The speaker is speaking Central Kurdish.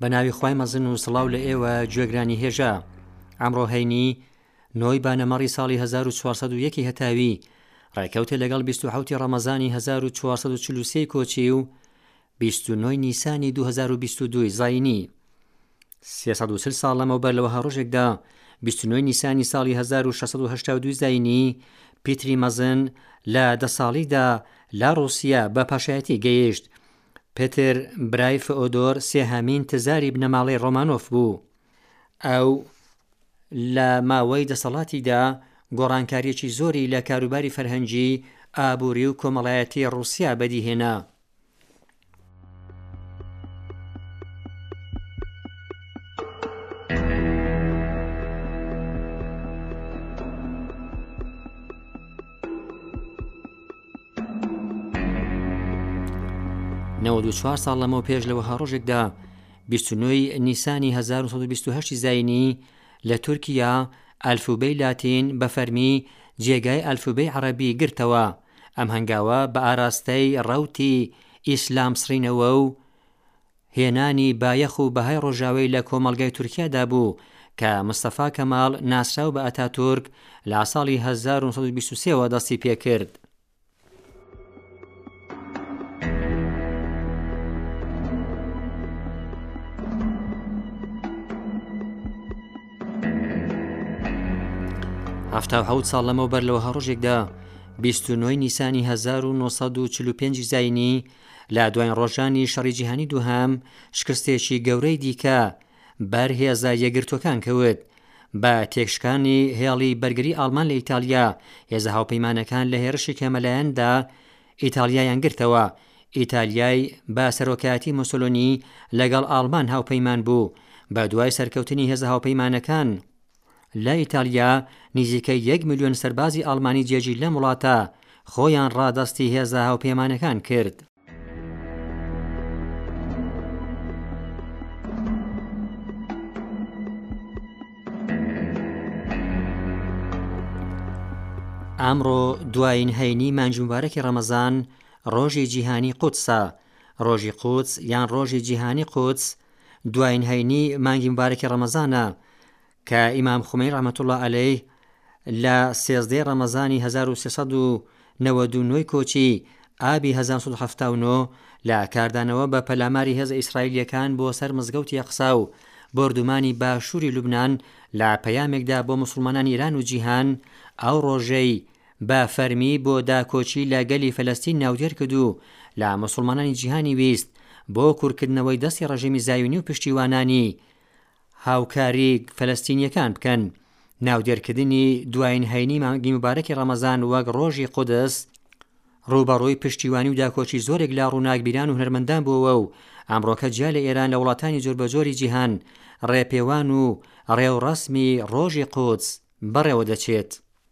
بە ناوی خوای مەزن و سڵاو لە ئێوە گوێگرانی هێژا. ئەمڕۆ هەینی، نۆی بانەمەڕی ساڵی هەزار و چوار سەد و یەک ی هەتاوی، ڕێکەوتێ لەگەڵ بیست و حەوت ی ڕەمەزانی هەزار و چوار سەد و چل و سێ ی کۆچی و بیست و نۆ ی نیسانی دوو هەزار و بیست و دوو ی زاینی، سێ سەد و چل ساڵ لەمەوبەر لە وەها ڕۆژێکدا، بیست و نۆ ی نیسانی ساڵی هەزار و شەش سەد و هەشتا و دوو زاینی، پیتری مەزن لە دە ساڵیدا لە ڕووسیە بە پاشایەتی گەیشت. پتر برای فئۆدۆر سێهەمین تزاری بنەماڵەی ڕۆمانۆف بوو. ئەو لە ماوەی دەسەڵاتیدا گۆڕانکاریەکی زۆری لە کاروباری فەرهەنگی، ئابووری و کۆمەڵایەتی ڕووسیا بەدیهێنا. نەوەد و چوار ساڵ لەمەوپێش لە وەها ڕۆژێکدا بیست و نۆی نیسانی هەزار و سەد و بیست و هەشتی زاینی لە تورکیا ئەلفوبێی لاتین بە فەرمی جێگای ئەلفوبێی عەرەبی گرتەوە ئەم هەنگاوە بە ئاراستەی ڕەوتی ئیسلام سڕینەوە و هێنانی بایەخ و بەهای ڕۆژاوی لە کۆمەڵگای تورکیادا بوو کە مستەفا کەماڵ ناسراو بە ئەتاتورک لە ساڵی هەزار و نۆ سەد و بیست و سێ وە دەستی پێکرد. حەفتا و حەوت ساڵ لەمەوبەر لە وەها ڕۆژێکدا بیست و نۆی نیسانی هەزار و نۆ سەد و چل و پێنج زینی لە دواین ڕۆژانی شەڕی جیهانی دووهەم شکستێکی گەورەی دیکە بەر هێزە یەگرتوەکان کەوت بە تێکشکانی هێڵی بەرگری ئاڵمان لە ئیتالیا هێزە هاوپەیمانەکان لە هێرشی کەمەلایەندا ئیتالیایان گرتەوە ئیتالیای بە سەرۆکایەتی مسلۆنی لەگەڵ ئاڵمان هاوپەیمان بوو بە دوای سەرکەوتنی هێزە هاوپەیمانەکان لە ئیتالیا نیزیکەی یەک ملیۆن سەربازی ئاڵمانی جێگیر لەم وڵاتە خۆیان ڕادەستی هێزە هاوپەیمانەکان کرد. ئەمڕۆ دوایین هەینی مانجمبارەکی ڕەمەزان ڕۆژی جیهانی قوتسە ڕۆژی قوتس یان ڕۆژی جیهانی قوتس دواین هەینی مانگی مبارەکی ڕەمەزانە کە ئیمام خومەی ڕەحمەت اللە عەلەیه لە سێزدەی ڕەمەزانی 1399 کۆچی ئابی 1979 لە کاردانەوە بە پەلاماری هێزە ئیسرائیلییەکان بۆ سەر مزگەوتی ئەقسا و بۆردومانی باشووری لوبنان لە پەیامێکدا بۆ موسڵمانانی ئیران و جیهان ئەو ڕۆژەی بە فەرمی بۆ داکۆکی لە گەلی فەلەستین ناودێر کرد و لە موسڵمانانی جیهانی ویست بۆ کورتکردنەوەی دەستی ڕژێمی زایونی و پشتیوانانی هاوکاری فەلەستینییەکان بکەن. ناودێرکردنی دوایین هەینی مانگی موبارەکی ڕەمەزان وەک ڕۆژی قودس ڕووبەڕووی پشتیوانی و داکۆکی زۆرێک لە ڕووناکبیران و هونەرمەندان بووە و ئەمڕۆکە جیا لە ئێران لە وڵاتانی جۆربەجۆری جیهان ڕێپێوان و ڕێوڕەسمی ڕۆژی قودس بەڕێوەدەچێت.